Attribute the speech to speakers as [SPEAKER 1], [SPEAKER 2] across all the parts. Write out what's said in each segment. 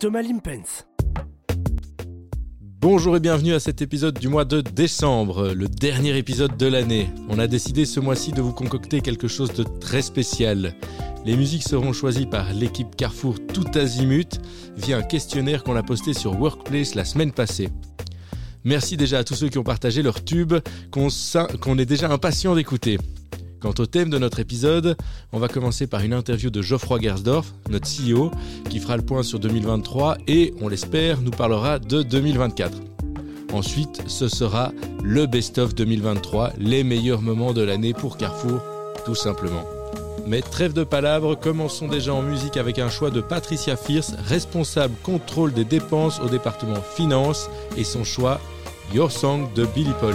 [SPEAKER 1] Thomas Limpens.
[SPEAKER 2] Bonjour et bienvenue à cet épisode du mois de décembre, le dernier épisode de l'année. On a décidé ce mois-ci de vous concocter quelque chose de très spécial. Les musiques seront choisies par l'équipe Carrefour tout azimut via un questionnaire qu'on a posté sur Workplace la semaine passée. Merci déjà à tous ceux qui ont partagé leur tube, qu'on est déjà impatient d'écouter. Quant au thème de notre épisode, on va commencer par une interview de Geoffroy Gersdorf, notre CEO, qui fera le point sur 2023 et, on l'espère, nous parlera de 2024. Ensuite, ce sera le best-of 2023, les meilleurs moments de l'année pour Carrefour, tout simplement. Mais trêve de palabres, commençons déjà en musique avec un choix de Patricia Fierce, responsable contrôle des dépenses au département finance, et son choix Your Song de Billy Paul.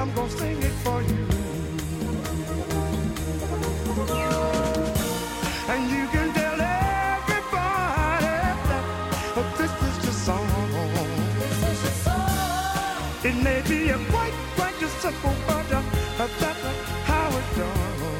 [SPEAKER 3] I'm gonna sing it for you. And you can tell everybody that oh, this is your song. This is your song. It may be a quite, quite just simple, but uh, that's how it goes.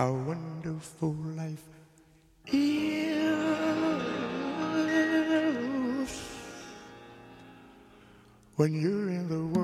[SPEAKER 3] How wonderful life. Is when you're in the world,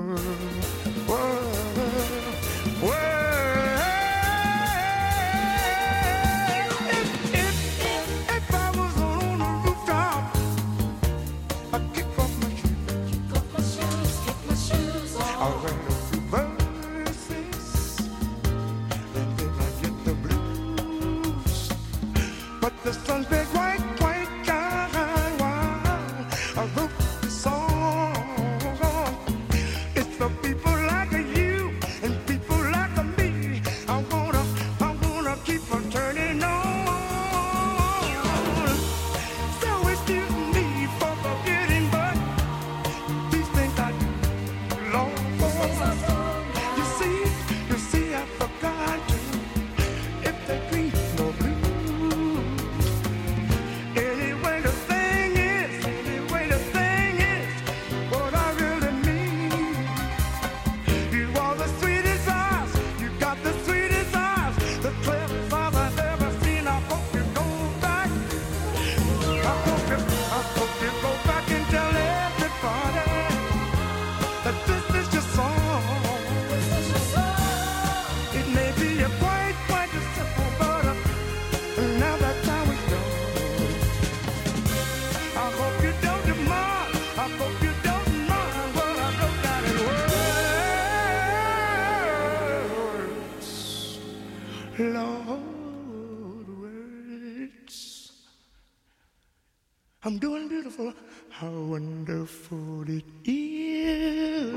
[SPEAKER 3] beautiful. How wonderful it is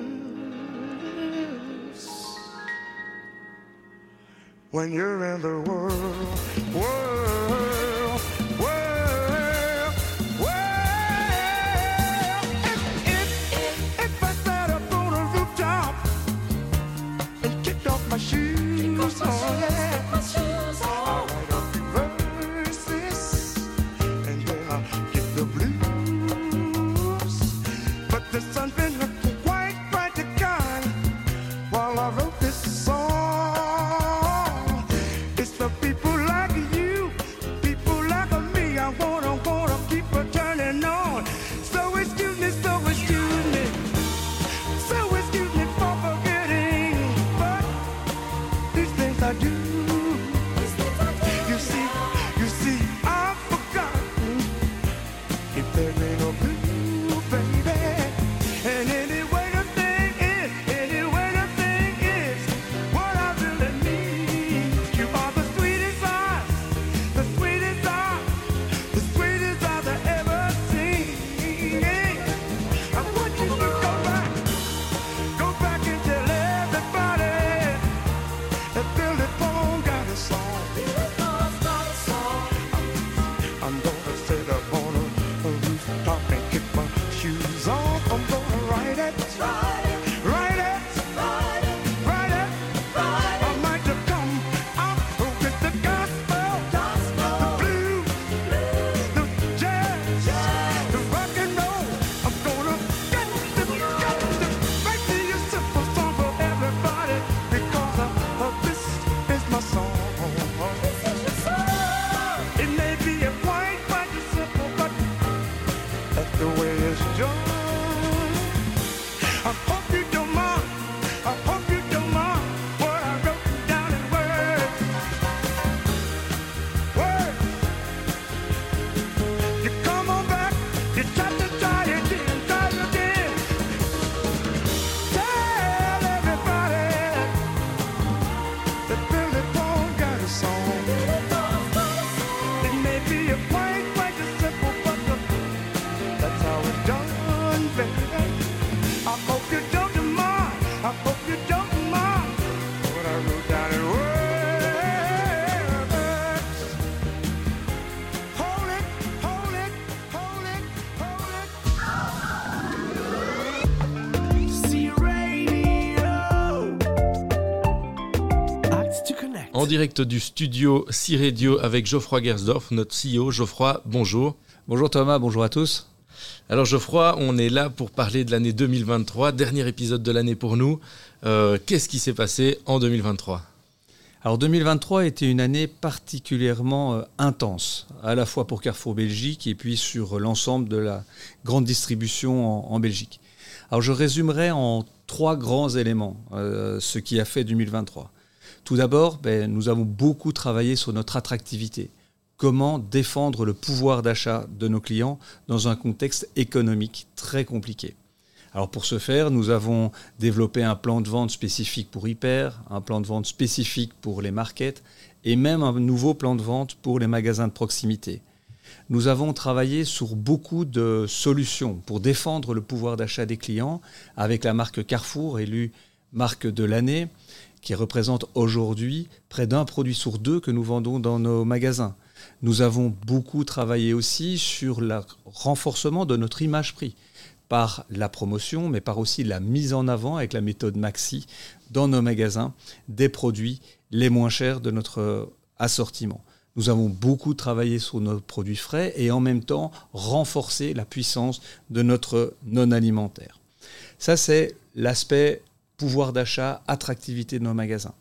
[SPEAKER 3] when you're in the world, world.
[SPEAKER 2] Direct du studio C-Radio avec Geoffroy Gersdorf, notre CEO. Geoffroy, bonjour.
[SPEAKER 1] Bonjour Thomas, bonjour à tous.
[SPEAKER 2] Alors Geoffroy, on est là pour parler de l'année 2023, dernier épisode de l'année pour nous. Euh, Qu'est-ce qui s'est passé en 2023
[SPEAKER 1] Alors 2023 a été une année particulièrement euh, intense, à la fois pour Carrefour Belgique et puis sur l'ensemble de la grande distribution en, en Belgique. Alors je résumerai en trois grands éléments euh, ce qui a fait 2023. Tout d'abord, ben, nous avons beaucoup travaillé sur notre attractivité. Comment défendre le pouvoir d'achat de nos clients dans un contexte économique très compliqué. Alors pour ce faire, nous avons développé un plan de vente spécifique pour Hyper, un plan de vente spécifique pour les markets et même un nouveau plan de vente pour les magasins de proximité. Nous avons travaillé sur beaucoup de solutions pour défendre le pouvoir d'achat des clients avec la marque Carrefour, élue marque de l'année, qui représente aujourd'hui près d'un produit sur deux que nous vendons dans nos magasins. Nous avons beaucoup travaillé aussi sur le renforcement de notre image prix par la promotion, mais par aussi la mise en avant avec la méthode Maxi dans nos magasins des produits les moins chers de notre assortiment. Nous avons beaucoup travaillé sur nos produits frais et en même temps renforcé la puissance de notre non alimentaire. Ça, c'est l'aspect pouvoir d'achat, attractivité de nos magasins.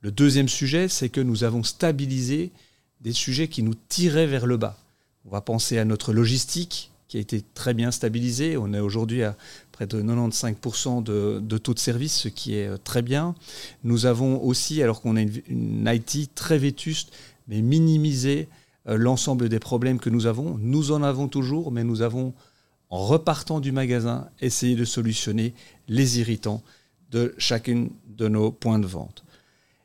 [SPEAKER 1] Le deuxième sujet, c'est que nous avons stabilisé des sujets qui nous tiraient vers le bas. On va penser à notre logistique qui a été très bien stabilisée. On est aujourd'hui à près de 95% de, taux de service, ce qui est euh, très bien. Nous avons aussi, alors qu'on a une, IT très vétuste, mais minimiser euh, l'ensemble des problèmes que nous avons. Nous en avons toujours, mais nous avons, en repartant du magasin, essayé de solutionner les irritants de chacune de nos points de vente.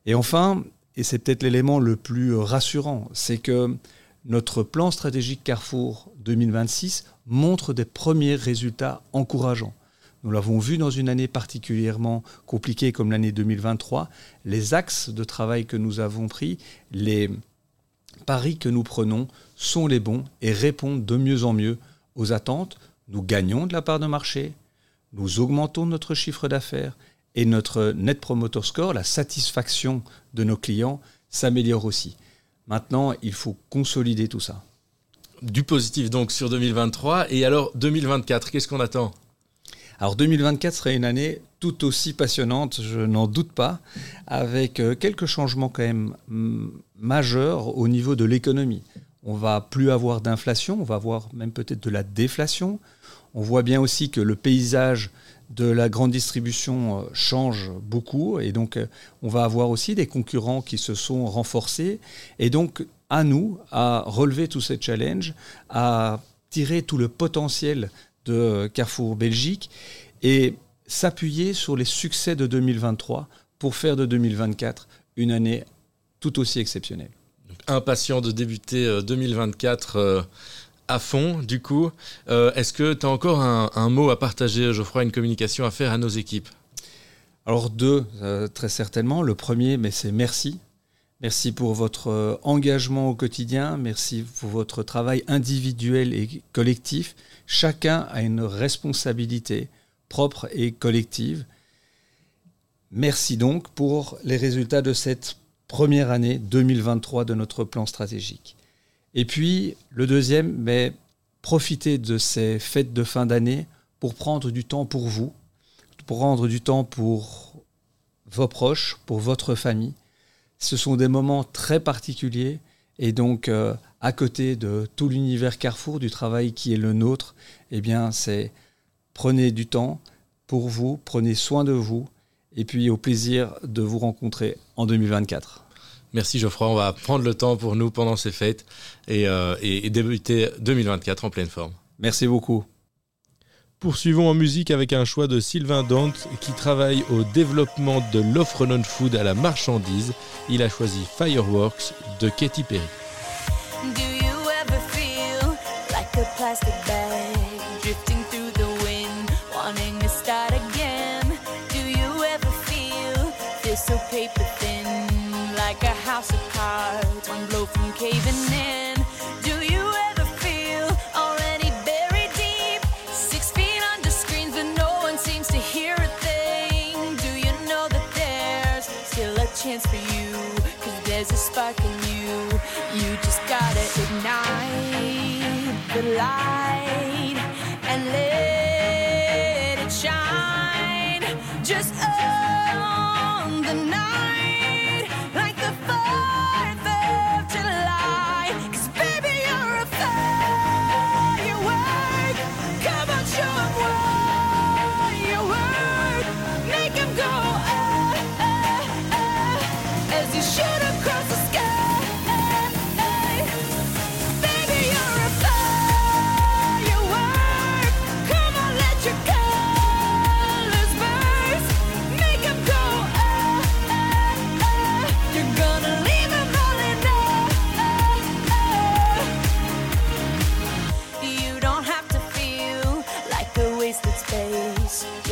[SPEAKER 1] Et enfin, et c'est peut-être l'élément le plus rassurant, c'est que notre plan stratégique Carrefour 2026 montre des premiers résultats encourageants. Nous l'avons vu dans une année particulièrement compliquée comme l'année 2023. Les axes de travail que nous avons pris, les paris que nous prenons sont les bons et répondent de mieux en mieux aux attentes. Nous gagnons de la part de marché, nous augmentons notre chiffre d'affaires et notre Net Promoter Score, la satisfaction de nos clients, s'améliore aussi. Maintenant, il faut consolider tout ça.
[SPEAKER 2] Du positif donc sur 2023. Et alors 2024, qu'est-ce qu'on attend?
[SPEAKER 1] Alors 2024 serait une année tout aussi passionnante, je n'en doute pas, avec euh, quelques changements quand même majeurs au niveau de l'économie. On va plus avoir d'inflation, on va avoir même peut-être de la déflation. On voit bien aussi que le paysage de la grande distribution euh, change beaucoup et donc euh, on va avoir aussi des concurrents qui se sont renforcés et donc à nous à relever tous ces challenges, à tirer tout le potentiel de Carrefour Belgique et s'appuyer sur les succès de 2023 pour faire de 2024 une année tout aussi exceptionnelle.
[SPEAKER 2] Impatient de débuter 2024 euh, à fond, du coup. Euh, Est-ce que tu as encore un, mot à partager, Geoffroy, une communication à faire à nos équipes?
[SPEAKER 1] Alors deux, euh, très certainement. Le premier, mais c'est merci. Merci pour votre euh, engagement au quotidien, merci pour votre travail individuel et collectif. Chacun a une responsabilité propre et collective. Merci donc pour les résultats de cette première année 2023 de notre plan stratégique. Et puis, le deuxième, mais profitez de ces fêtes de fin d'année pour prendre du temps pour vous, pour prendre du temps pour vos proches, pour votre famille. Ce sont des moments très particuliers et donc euh, à côté de tout l'univers Carrefour, du travail qui est le nôtre, eh bien c'est prenez du temps pour vous, prenez soin de vous et puis au plaisir de vous rencontrer en 2024.
[SPEAKER 2] Merci Geoffroy, on va prendre le temps pour nous pendant ces fêtes et, euh, et, et débuter 2024 en pleine forme.
[SPEAKER 1] Merci beaucoup.
[SPEAKER 2] Poursuivons en musique avec un choix de Sylvain Dante qui travaille au développement de l'offre non-food à la marchandise. Il a choisi Fireworks de Katy Perry.
[SPEAKER 4] Do you ever feel like a plastic bag? house of cards, one blow from caving in. Do you ever feel already buried deep? Six feet under screens, but no one seems to hear a thing. Do you know that there's still a chance for you?
[SPEAKER 5] Cause there's a spark in you. You just gotta ignite the light.
[SPEAKER 6] Peace.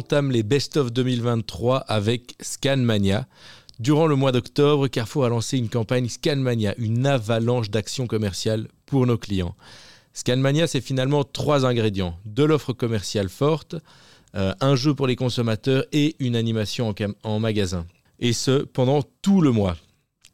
[SPEAKER 6] entame les best-of 2023 avec Scanmania. Durant le mois d'octobre, Carrefour a lancé une campagne Scanmania, une avalanche d'actions commerciales pour nos clients. Scanmania, c'est finalement trois ingrédients. De l'offre commerciale forte, euh, un jeu pour les consommateurs et une animation en magasin. Et ce, pendant tout le mois.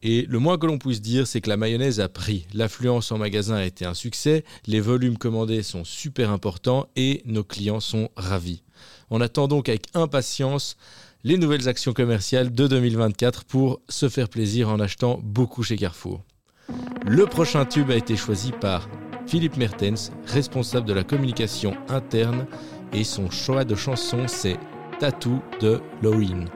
[SPEAKER 6] Et le moins que l'on puisse dire, c'est que la mayonnaise a pris. L'affluence en magasin a été un succès, les volumes commandés sont super importants et nos clients sont ravis. On attend donc avec impatience les nouvelles actions commerciales de 2024 pour se faire plaisir en achetant beaucoup chez Carrefour. Le prochain tube a été choisi par Philippe Mertens, responsable de la communication interne, et son choix de chanson c'est Tattoo de
[SPEAKER 7] Laurine.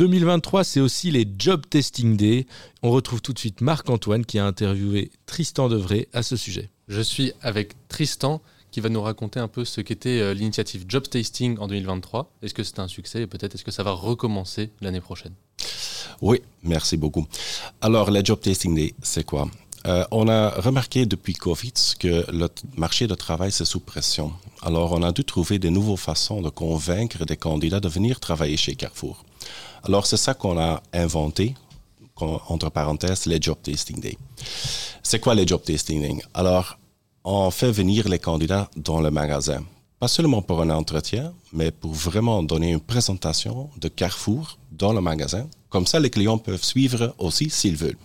[SPEAKER 2] 2023, c'est aussi les Job Testing Day. On retrouve tout de suite Marc-Antoine qui a interviewé Tristan Devray à ce sujet.
[SPEAKER 8] Je suis avec Tristan qui va nous raconter un peu ce qu'était euh, l'initiative Job Tasting en 2023. Est-ce que c'est un succès et peut-être est-ce que ça va recommencer l'année prochaine?
[SPEAKER 9] Oui, merci beaucoup. Alors, le Job Tasting Day, c'est quoi? Euh, On a remarqué depuis Covid que le marché du travail, c'est sous pression. Alors, on a dû trouver de nouvelles façons de convaincre des candidats de venir travailler chez Carrefour. Alors, c'est ça qu'on a inventé, entre parenthèses, les Job Tasting Day. C'est quoi les Job Tasting Day? Alors, on fait venir les candidats dans le magasin. Pas seulement pour un entretien, mais pour vraiment donner une présentation de Carrefour dans le magasin. Comme ça, les clients peuvent suivre aussi s'ils veulent.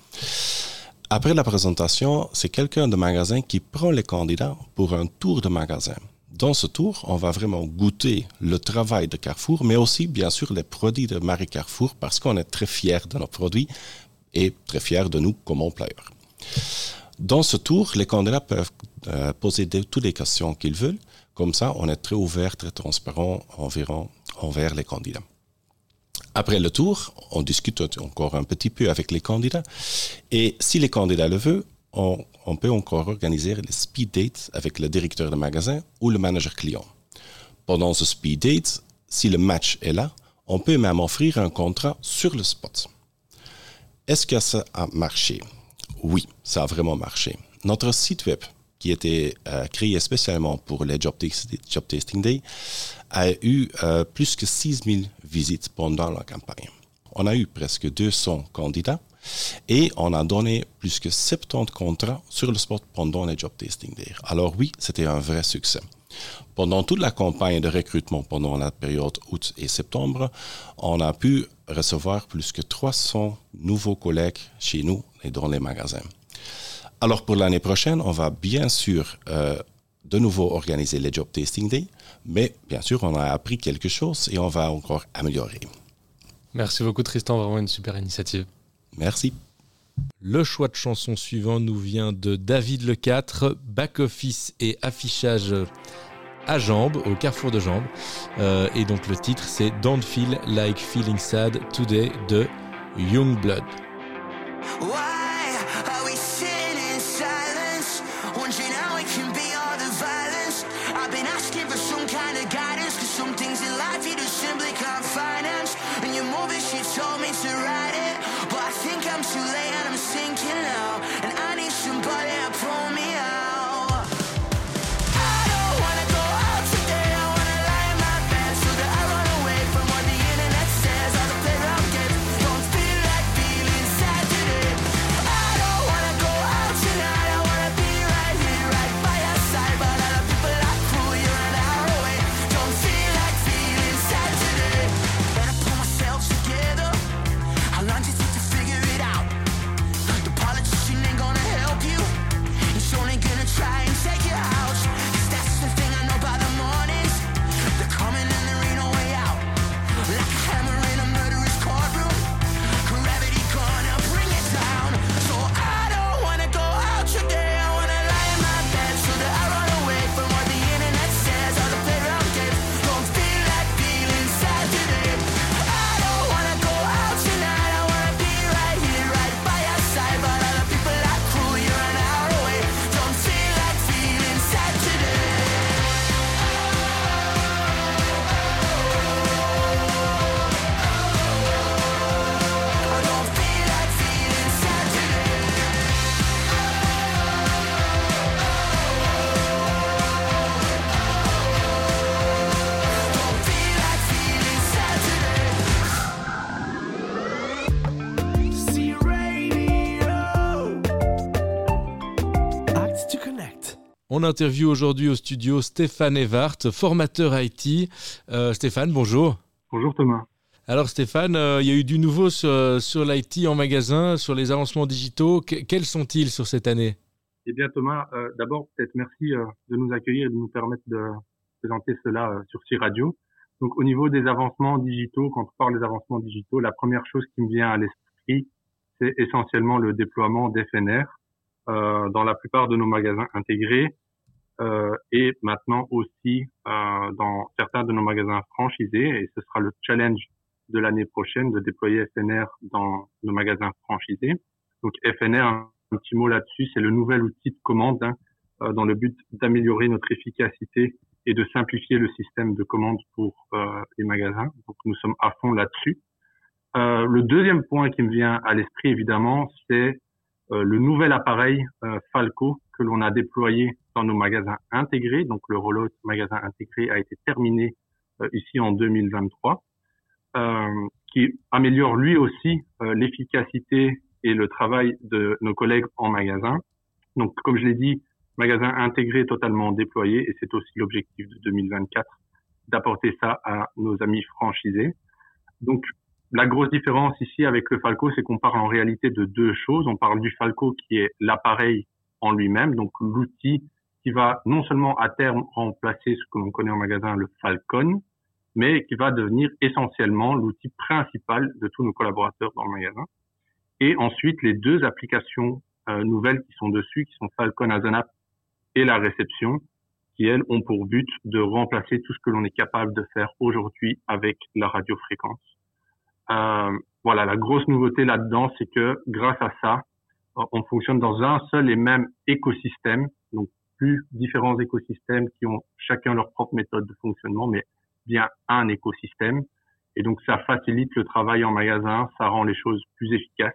[SPEAKER 9] Après la présentation, c'est quelqu'un de magasin qui prend les candidats pour un tour de magasin. Dans ce tour, on va vraiment goûter le travail de Carrefour, mais aussi, bien sûr, les produits de Marie Carrefour, parce qu'on est très fiers de nos produits et très fiers de nous comme employeurs. Dans ce tour, les candidats peuvent euh, poser de- toutes les questions qu'ils veulent. Comme ça, on est très ouvert, très transparent envers les candidats. Après le tour, on discute encore un petit peu avec les candidats. Et si les candidats le veulent, on, peut encore organiser les speed dates avec le directeur de magasin ou le manager client. Pendant ce speed date, si le match est là, on peut même offrir un contrat sur le spot. Est-ce que ça a marché? Oui, ça a vraiment marché. Notre site web, qui était euh, créé spécialement pour les Job, Job Tasting Day, a eu euh, plus que 6000 visites pendant la campagne. On a eu presque 200 candidats et on a donné plus que 70 contrats sur le spot pendant les Job Tasting Day. Alors oui, c'était un vrai succès. Pendant toute la campagne de recrutement pendant la période août et septembre, on a pu recevoir plus que 300 nouveaux collègues chez nous et dans les magasins. Alors pour l'année prochaine, on va bien sûr euh, de nouveau organiser les Job Tasting Day, mais bien sûr, on a appris quelque chose et on va encore améliorer.
[SPEAKER 8] Merci beaucoup Tristan, vraiment une super initiative.
[SPEAKER 9] Merci.
[SPEAKER 2] Le choix de chanson suivant nous vient de David Le 4, back-office et affichage à jambes, au carrefour de jambes. Euh, et donc le titre c'est Don't Feel Like Feeling Sad Today de Youngblood.
[SPEAKER 10] Why
[SPEAKER 2] On interviewe aujourd'hui au studio Stéphane Evart, formateur IT. Euh, Stéphane, bonjour.
[SPEAKER 11] Bonjour Thomas.
[SPEAKER 2] Alors Stéphane, euh, il y a eu du nouveau sur, sur l'IT en magasin, sur les avancements digitaux. Que- quels sont-ils sur cette année?
[SPEAKER 11] Eh bien Thomas, euh, d'abord peut-être merci euh, de nous accueillir et de nous permettre de présenter cela euh, sur C Radio. Donc au niveau des avancements digitaux, quand on parle des avancements digitaux, la première chose qui me vient à l'esprit, c'est essentiellement le déploiement d'FNR euh, dans la plupart de nos magasins intégrés euh, et maintenant aussi euh, dans certains de nos magasins franchisés et ce sera le challenge de l'année prochaine de déployer FNR dans nos magasins franchisés. Donc FNR, un, petit mot là-dessus, c'est le nouvel outil de commande hein, euh, dans le but d'améliorer notre efficacité et de simplifier le système de commande pour euh, les magasins. Donc nous sommes à fond là-dessus. Euh, le deuxième point qui me vient à l'esprit, évidemment, c'est euh, le nouvel appareil euh, Falco que l'on a déployé dans nos magasins intégrés. Donc le rollout magasin intégré a été terminé euh, ici en 2023, euh, qui améliore lui aussi euh, l'efficacité et le travail de nos collègues en magasin. Donc comme je l'ai dit, magasin intégré totalement déployé et c'est aussi l'objectif de 2024 d'apporter ça à nos amis franchisés. Donc la grosse différence ici avec le Falco, c'est qu'on parle en réalité de deux choses. On parle du Falco qui est l'appareil en lui-même, donc l'outil qui va non seulement à terme remplacer ce que l'on connaît en magasin, le Falcon, mais qui va devenir essentiellement l'outil principal de tous nos collaborateurs dans le magasin. Et ensuite, les deux applications euh, nouvelles qui sont dessus, qui sont Falcon as an app et la réception, qui elles ont pour but de remplacer tout ce que l'on est capable de faire aujourd'hui avec la radiofréquence. Euh, voilà, la grosse nouveauté là-dedans, c'est que grâce à ça, on fonctionne dans un seul et même écosystème, donc plus différents écosystèmes qui ont chacun leur propre méthode de fonctionnement, mais bien un écosystème. Et donc ça facilite le travail en magasin, ça rend les choses plus efficaces.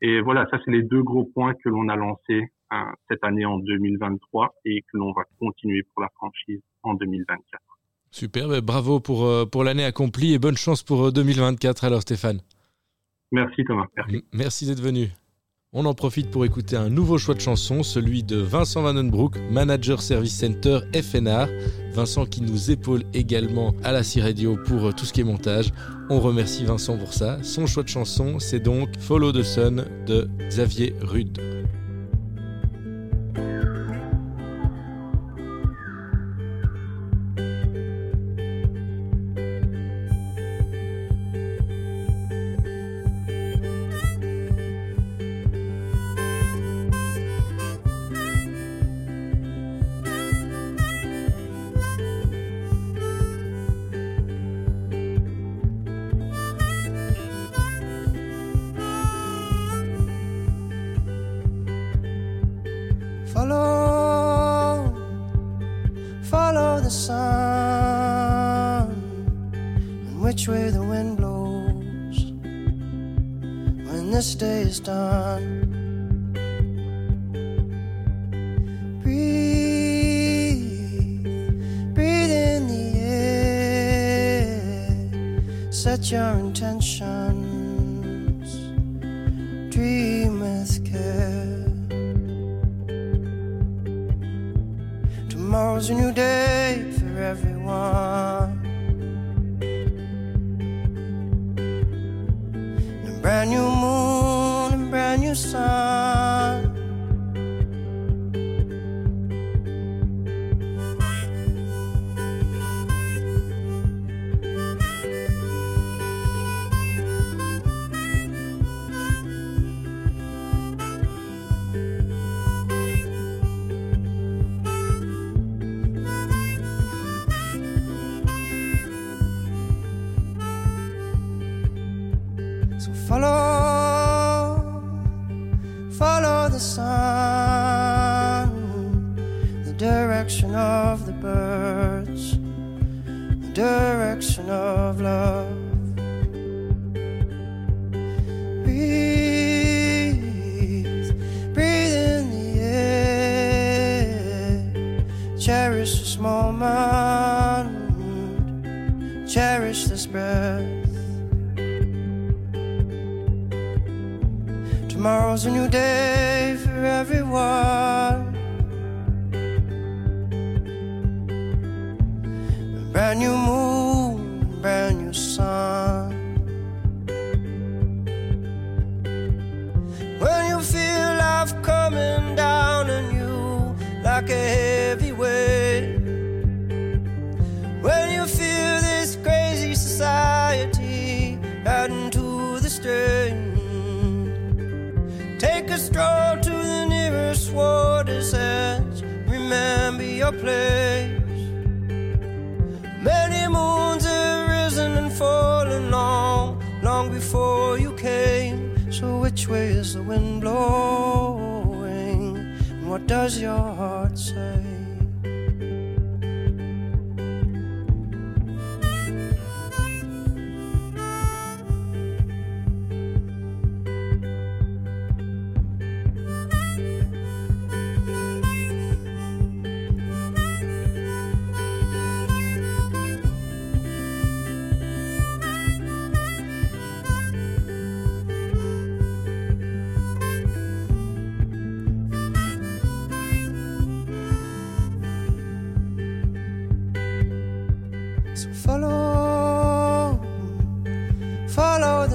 [SPEAKER 11] Et voilà, ça c'est les deux gros points que l'on a lancés hein, cette année en 2023 et que l'on va continuer pour la franchise en 2024.
[SPEAKER 2] Super, ben, bravo pour, euh, pour l'année accomplie et bonne chance pour euh, 2024 alors Stéphane.
[SPEAKER 11] Merci Thomas. Merci
[SPEAKER 2] d'être venu. On en profite pour écouter un nouveau choix de chanson, celui de Vincent Vandenbroek, manager service center FNR. Vincent qui nous épaule également à la C-Radio pour euh, tout ce qui est montage. On remercie Vincent pour ça. Son choix de chanson, c'est donc Follow the Sun de Xavier Rude.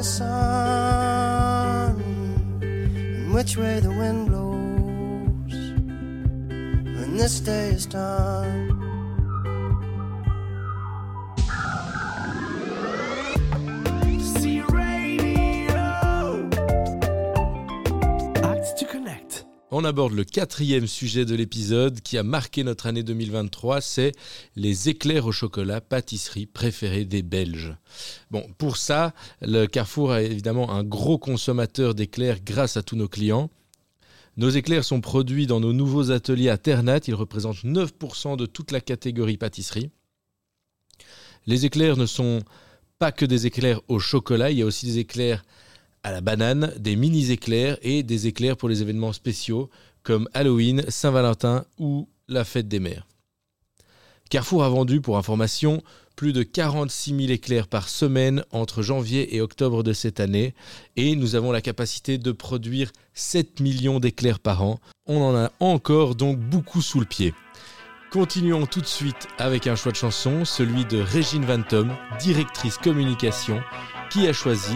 [SPEAKER 12] Sun, and which way the wind blows when this day is done.
[SPEAKER 2] On aborde le quatrième sujet de l'épisode qui a marqué notre année 2023, c'est les éclairs au chocolat pâtisserie préférés des Belges. Bon, pour ça, le Carrefour est évidemment un gros consommateur d'éclairs grâce à tous nos clients. Nos éclairs sont produits dans nos nouveaux ateliers à Ternat, ils représentent 9% de toute la catégorie pâtisserie. Les éclairs ne sont pas que des éclairs au chocolat, il y a aussi des éclairs à la banane, des mini éclairs et des éclairs pour les événements spéciaux comme Halloween, Saint-Valentin ou la fête des mères. Carrefour a vendu, pour information, plus de 46 000 éclairs par semaine entre janvier et octobre de cette année et nous avons la capacité de produire 7 millions d'éclairs par an. On en a encore donc beaucoup sous le pied. Continuons tout de suite avec un choix de chanson, celui de Régine Van Tom, directrice communication, qui a choisi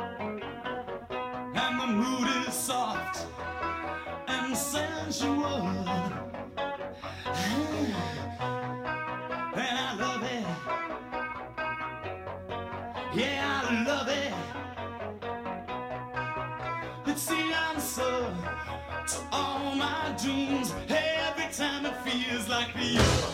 [SPEAKER 13] mood is soft and sensual. And I love it. Yeah, I love it. It's the answer to all my dreams. Every time it feels like the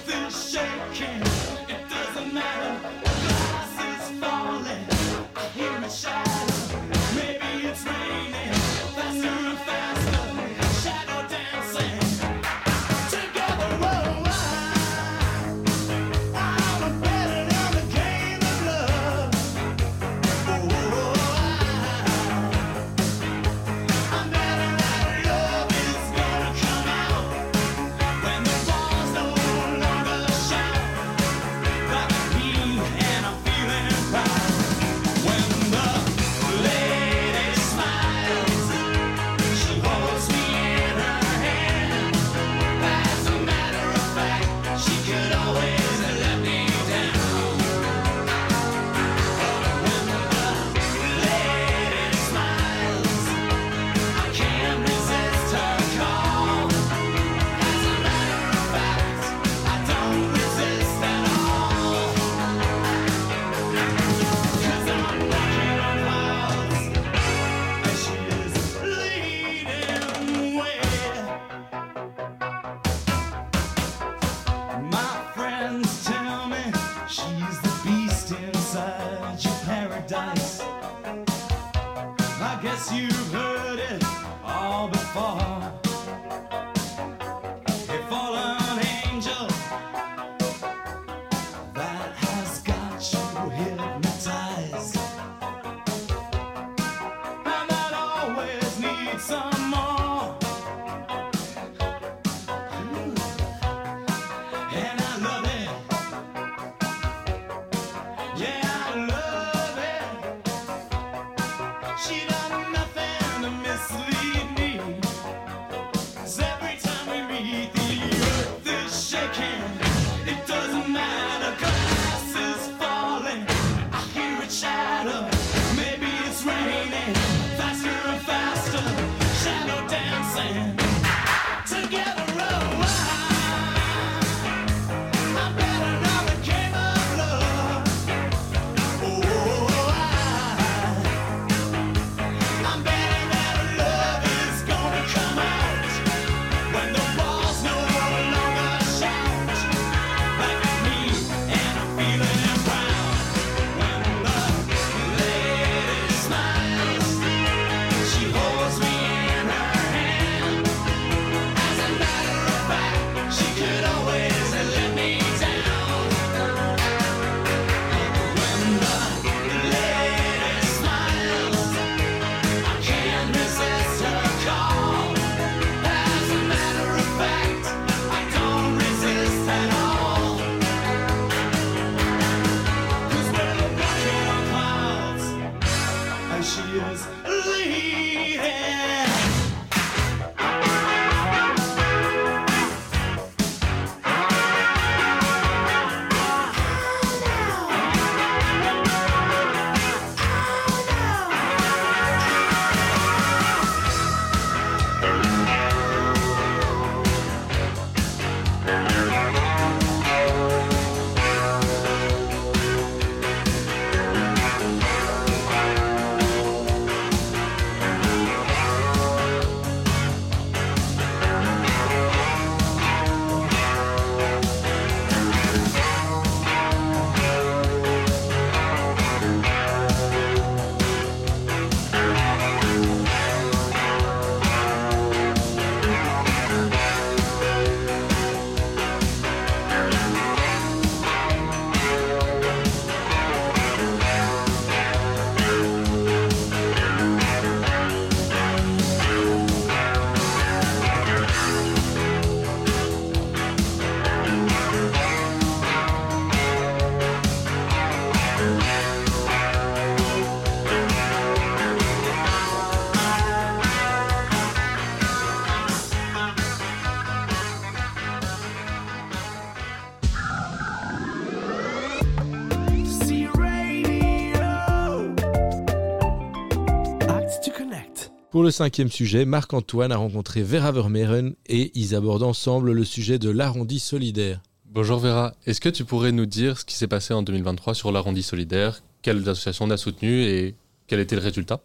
[SPEAKER 2] le cinquième sujet, Marc-Antoine a rencontré Vera Vermeeren et ils abordent ensemble le sujet de l'arrondi solidaire.
[SPEAKER 8] Bonjour Vera, est-ce que tu pourrais nous dire ce qui s'est passé en 2023 sur l'arrondi solidaire? Quelles associations on a soutenues et quel était le résultat?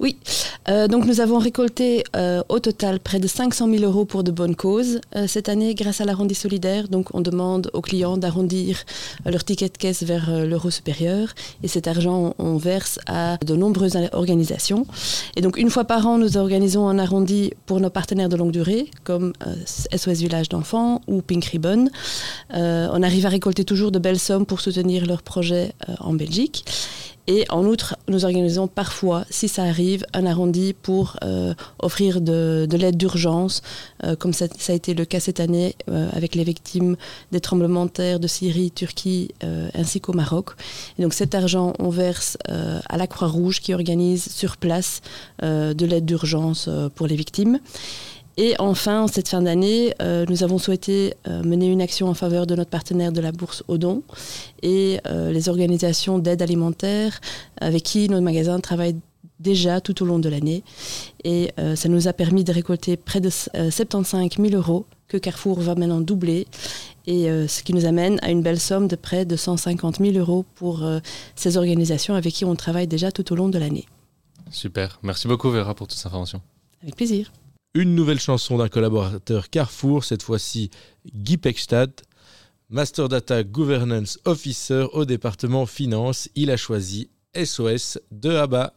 [SPEAKER 14] Oui, Euh, donc nous avons récolté euh, au total près de 500 000 euros pour de bonnes causes euh, cette année grâce à l'arrondi solidaire. Donc on demande aux clients d'arrondir leur ticket de caisse vers l'euro supérieur et cet argent on, on verse à de nombreuses organisations. Et donc une fois par an nous organisons un arrondi pour nos partenaires de longue durée comme SOS Village d'enfants ou Pink Ribbon. On arrive à récolter toujours de belles sommes pour soutenir leurs projets en Belgique. Et en outre, nous organisons parfois, si ça arrive, un arrondi pour euh, offrir de, de l'aide d'urgence, euh, comme ça, a été le cas cette année euh, avec les victimes des tremblements de terre de Syrie, Turquie, ainsi qu'au Maroc. Et donc cet argent, on verse à la Croix-Rouge qui organise sur place de l'aide d'urgence pour les victimes. Et enfin, en cette fin d'année, euh, nous avons souhaité euh, mener une action en faveur de notre partenaire de la bourse Odon et euh, les organisations d'aide alimentaire avec qui nos magasins travaillent déjà tout au long de l'année. Et ça nous a permis de récolter près de euh, 75 000 euros que Carrefour va maintenant doubler. Et ce qui nous amène à une belle somme de près de 150 000 euros pour ces organisations avec qui on travaille déjà tout au long de l'année.
[SPEAKER 8] Super, merci beaucoup Vera pour toutes ces informations.
[SPEAKER 14] Avec plaisir.
[SPEAKER 2] Une nouvelle chanson d'un collaborateur Carrefour, cette fois-ci Guy Pechstad. Master Data Governance Officer au département Finance, il a choisi SOS de ABBA.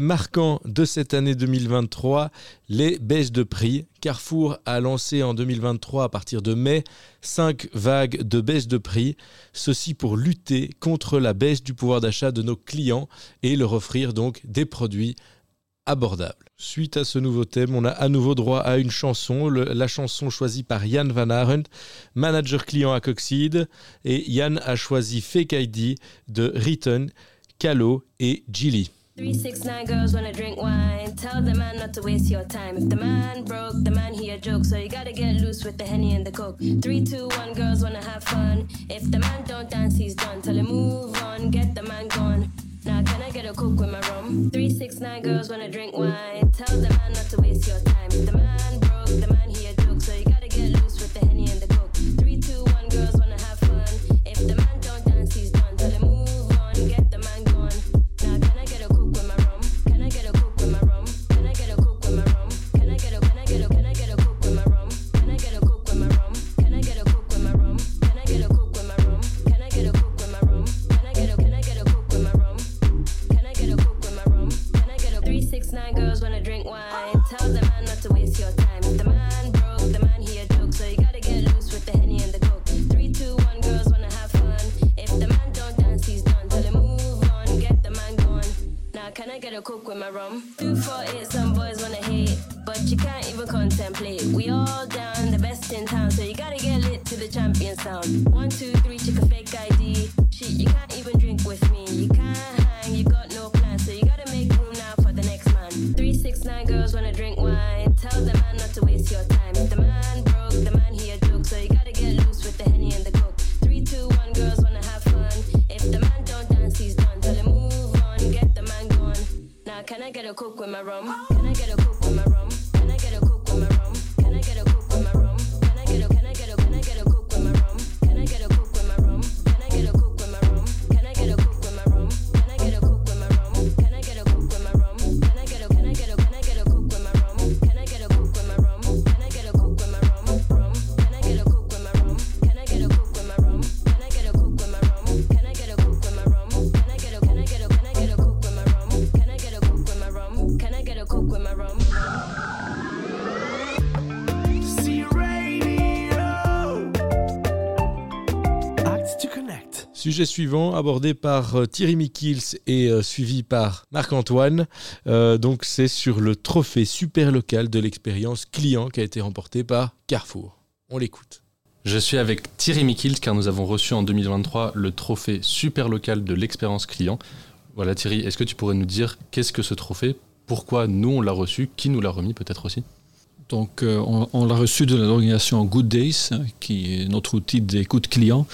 [SPEAKER 2] Marquant de cette année 2023, les baisses de prix. Carrefour a lancé en 2023, à partir de mai, cinq vagues de baisses de prix. Ceci pour lutter contre la baisse du pouvoir d'achat de nos clients et leur offrir donc des produits abordables. Suite à ce nouveau thème, on a à nouveau droit à une chanson, la chanson choisie par Yann Van Arendt, manager client à Coxide, et Yann a choisi Fake ID de Riton, Calo et Gilly.
[SPEAKER 15] Three, six, nine girls wanna drink wine. Tell the man not to waste your time. If the man broke, the man he a joke. So you gotta get loose with the henny and the coke. Three, two, one, girls wanna have fun. If the man don't dance, he's done. Tell him move on, get the man gone. Now can I get a coke with my rum? Three, six, nine girls wanna drink wine. Tell the man not to waste your time. If the man broke, the man he a joke. So you gotta get loose with the henny and the coke. Nine girls wanna drink wine? Tell the man not to waste your time. If the man broke, the man he a joke. So you gotta get loose with the henny and the coke. Three two one girls wanna have fun. If the man don't dance, he's done. Tell him move on, get the man gone. Now can I get a coke with my rum? Two four eight, some
[SPEAKER 2] Sujet suivant, abordé par euh, Thierry Mikils et euh, suivi par Marc-Antoine. Euh, donc, c'est sur le trophée super local de l'expérience client qui a été remporté par Carrefour. On l'écoute.
[SPEAKER 8] Je suis avec Thierry Mikils car nous avons reçu en 2023 le trophée super local de l'expérience client. Voilà Thierry, est-ce que tu pourrais nous dire qu'est-ce que ce trophée? Pourquoi nous on l'a reçu? Qui nous l'a remis peut-être aussi?
[SPEAKER 16] Donc, euh, on, l'a reçu de l'organisation Good Days, euh, qui est notre outil d'écoute client,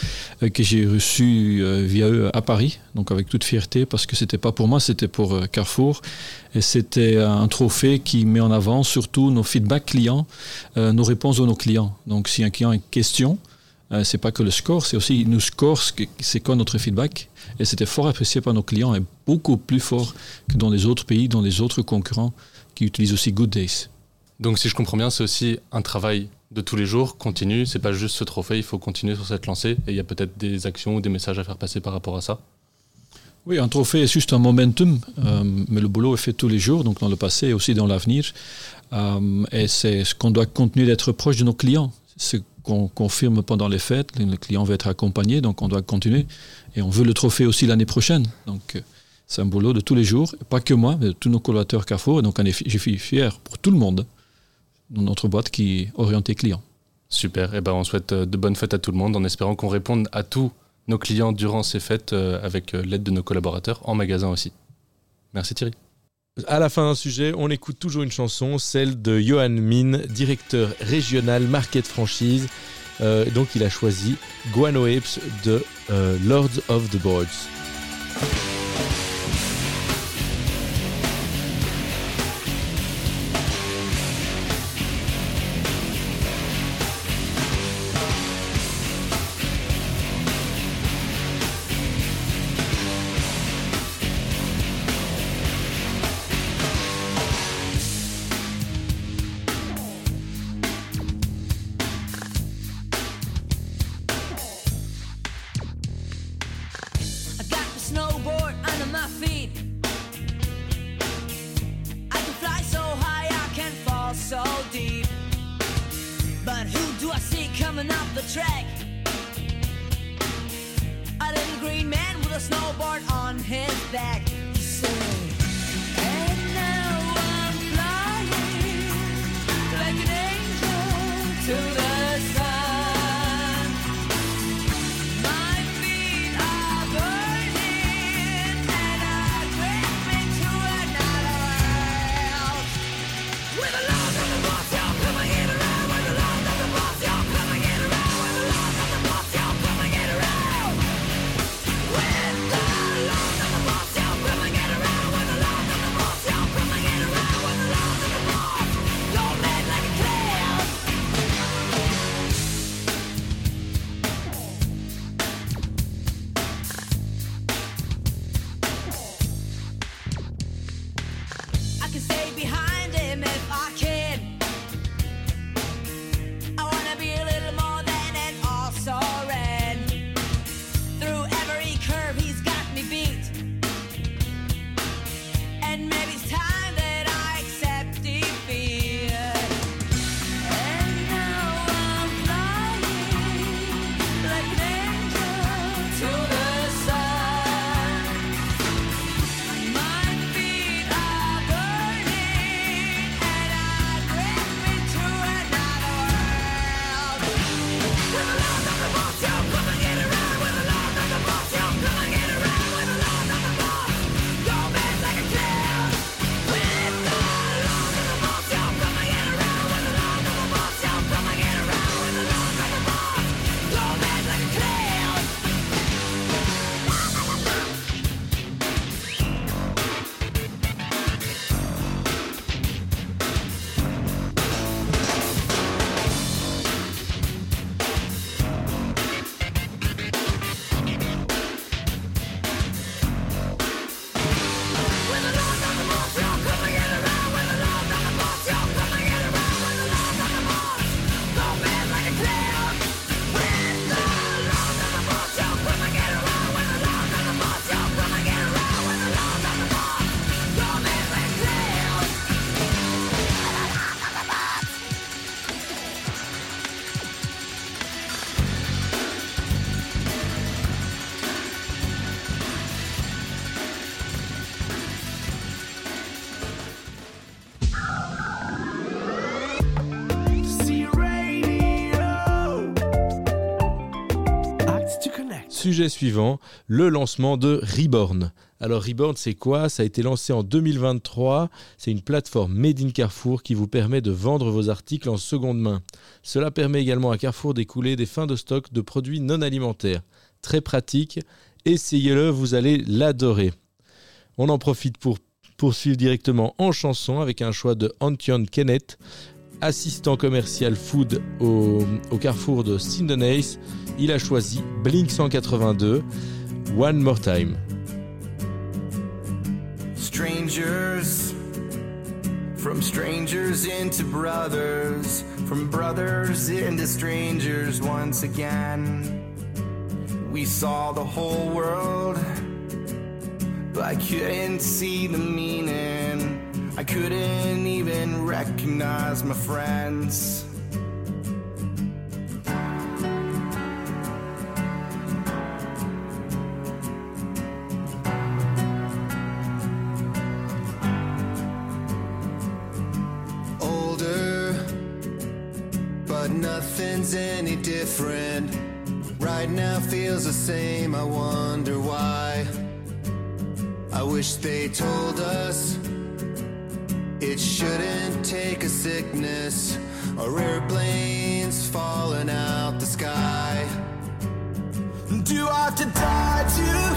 [SPEAKER 16] euh, que j'ai reçu euh, via eux à Paris, donc avec toute fierté, parce que c'était pas pour moi, c'était pour Carrefour. Et c'était un trophée qui met en avant surtout nos feedbacks clients, nos réponses de nos clients. Donc, si un client a une question, c'est pas que le score, c'est aussi nous score, c'est quoi notre feedback. Et c'était fort apprécié par nos clients et beaucoup plus fort que dans les autres pays, dans les autres concurrents qui utilisent aussi Good Days.
[SPEAKER 8] Donc si je comprends bien, c'est aussi un travail de tous les jours, continu, c'est pas juste ce trophée, il faut continuer sur cette lancée et il y a peut-être des actions ou des messages à faire passer par rapport à ça.
[SPEAKER 16] Oui, un trophée est juste un momentum, euh, mais le boulot est fait tous les jours, donc dans le passé et aussi dans l'avenir. Euh, et c'est ce qu'on doit continuer d'être proche de nos clients. Ce qu'on confirme pendant les fêtes, le client veut être accompagné, donc on doit continuer. Et on veut le trophée aussi l'année prochaine. Donc euh, c'est un boulot de tous les jours, pas que moi, mais de tous nos collaborateurs Carrefour. Et donc je suis fier pour tout le monde dans notre boîte qui est orientée client.
[SPEAKER 8] Super, et ben on souhaite euh, de bonnes fêtes à tout le monde en espérant qu'on réponde à tous nos clients durant ces fêtes euh, avec euh, l'aide de nos collaborateurs en magasin aussi. Merci Thierry.
[SPEAKER 2] À la fin d'un sujet, on écoute toujours une chanson, celle de Johan Min, directeur régional Market Franchise. Euh, donc il a choisi Guano Apes de euh, Lords of the Boards.
[SPEAKER 6] Coming up the track. A little green man with a snowboard on his back. And now I'm flying like an angel to the
[SPEAKER 2] Suivant, le lancement de Reborn. Alors Reborn, c'est quoi? Ça a été lancé en 2023. C'est une plateforme Made in Carrefour qui vous permet de vendre vos articles en seconde main. Cela permet également à Carrefour d'écouler des fins de stock de produits non alimentaires. Très pratique. Essayez-le, vous allez l'adorer. On en profite pour poursuivre directement en chanson avec un choix de Antion Kenneth, assistant commercial food au, carrefour de Sindonace. Il a choisi Blink 182, One More Time.
[SPEAKER 17] Strangers, from strangers into brothers, from brothers into strangers once again. We saw the whole world, but I couldn't see the meaning. I couldn't even recognize my friends.
[SPEAKER 18] older, but nothing's any different. Right now feels the same, I wonder why. I wish they told us shouldn't take a sickness or airplanes falling out the sky.
[SPEAKER 17] Do I have to die to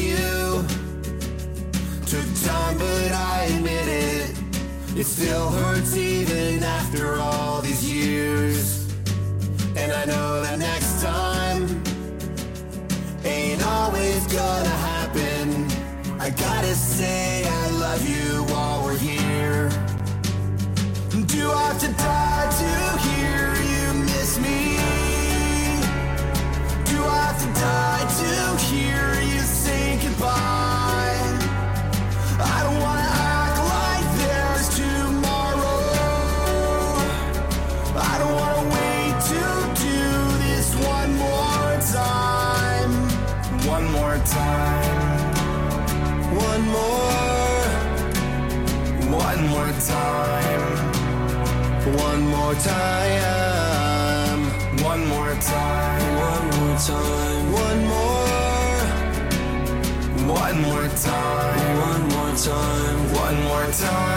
[SPEAKER 17] you.
[SPEAKER 18] Took time, but I admit it. It still hurts even after all these years. And I know that next time ain't always gonna happen. I gotta say I love you while we're here. Do I have to die to hear you miss me? Do I have to die to time. One more time. One more time. One more. One more time. One more time. One more time.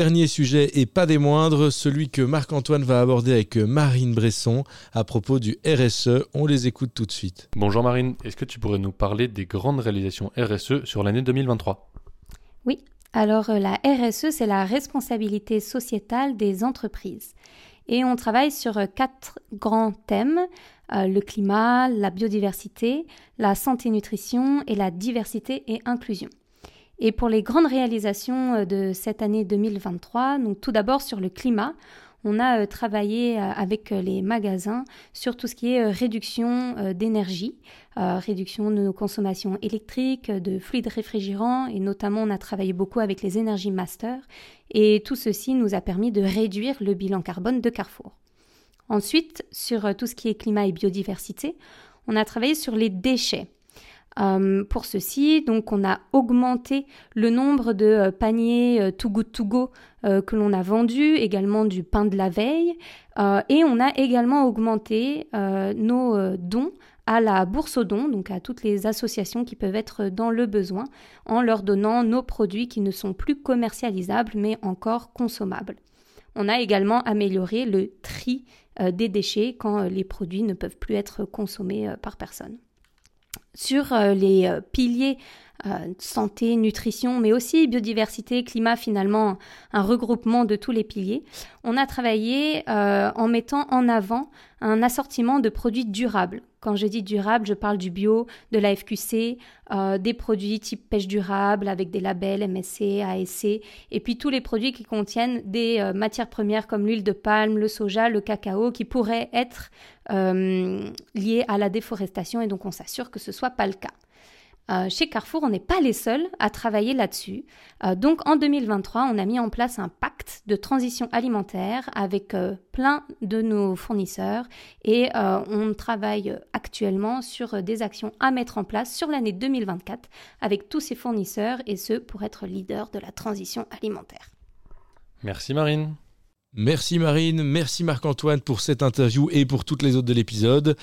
[SPEAKER 2] Dernier sujet et pas des moindres, celui que Marc-Antoine va aborder avec Marine Bresson à propos du RSE. On les écoute tout de suite.
[SPEAKER 8] Bonjour Marine, est-ce que tu pourrais nous parler des grandes réalisations RSE sur l'année 2023
[SPEAKER 19] Oui, alors euh, la RSE, c'est la responsabilité sociétale des entreprises. Et on travaille sur euh, quatre grands thèmes, euh, le climat, la biodiversité, la santé-nutrition et la diversité et inclusion. Et pour les grandes réalisations euh, de cette année 2023, donc tout d'abord sur le climat, on a euh, travaillé euh, avec les magasins sur tout ce qui est réduction d'énergie, réduction de nos consommations électriques, de fluides réfrigérants et notamment on a travaillé beaucoup avec les énergies masters et tout ceci nous a permis de réduire le bilan carbone de Carrefour. Ensuite, sur tout ce qui est climat et biodiversité, on a travaillé sur les déchets. Euh, pour ceci, donc on a augmenté le nombre de euh, paniers euh, Too Good To Go que l'on a vendus, également du pain de la veille, et on a également augmenté nos dons à la bourse aux dons, donc à toutes les associations qui peuvent être dans le besoin, en leur donnant nos produits qui ne sont plus commercialisables mais encore consommables. On a également amélioré le tri des déchets quand les produits ne peuvent plus être consommés par personne sur euh, les euh, piliers euh, santé, nutrition, mais aussi biodiversité, climat, finalement un regroupement de tous les piliers, on a travaillé en mettant en avant un assortiment de produits durables. Quand je dis durable, je parle du bio, de la FQC, euh, des produits type pêche durable avec des labels MSC, ASC, et puis tous les produits qui contiennent des euh, matières premières comme l'huile de palme, le soja, le cacao, qui pourraient être euh, liés à la déforestation, et donc on s'assure que ce soit pas le cas. Euh, chez Carrefour, on n'est pas les seuls à travailler là-dessus. Euh, donc en 2023, on a mis en place un pacte de transition alimentaire avec euh, plein de nos fournisseurs et on travaille actuellement sur des actions à mettre en place sur l'année 2024 avec tous ces fournisseurs et ce pour être leader de la transition alimentaire.
[SPEAKER 8] Merci Marine.
[SPEAKER 2] Merci Marine, merci Marc-Antoine pour cette interview et pour toutes les autres de l'épisode.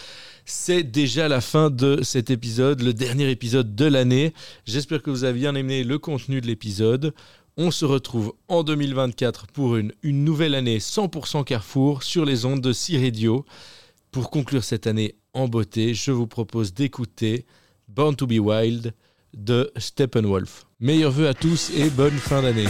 [SPEAKER 2] C'est déjà la fin de cet épisode, le dernier épisode de l'année. J'espère que vous avez bien aimé le contenu de l'épisode. On se retrouve en 2024 pour une, nouvelle année 100% Carrefour sur les ondes de C-Radio. Pour conclure cette année en beauté, je vous propose d'écouter Born to be Wild de Steppenwolf. Meilleurs vœux à tous et bonne fin d'année.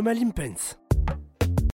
[SPEAKER 20] Thomas Limpens.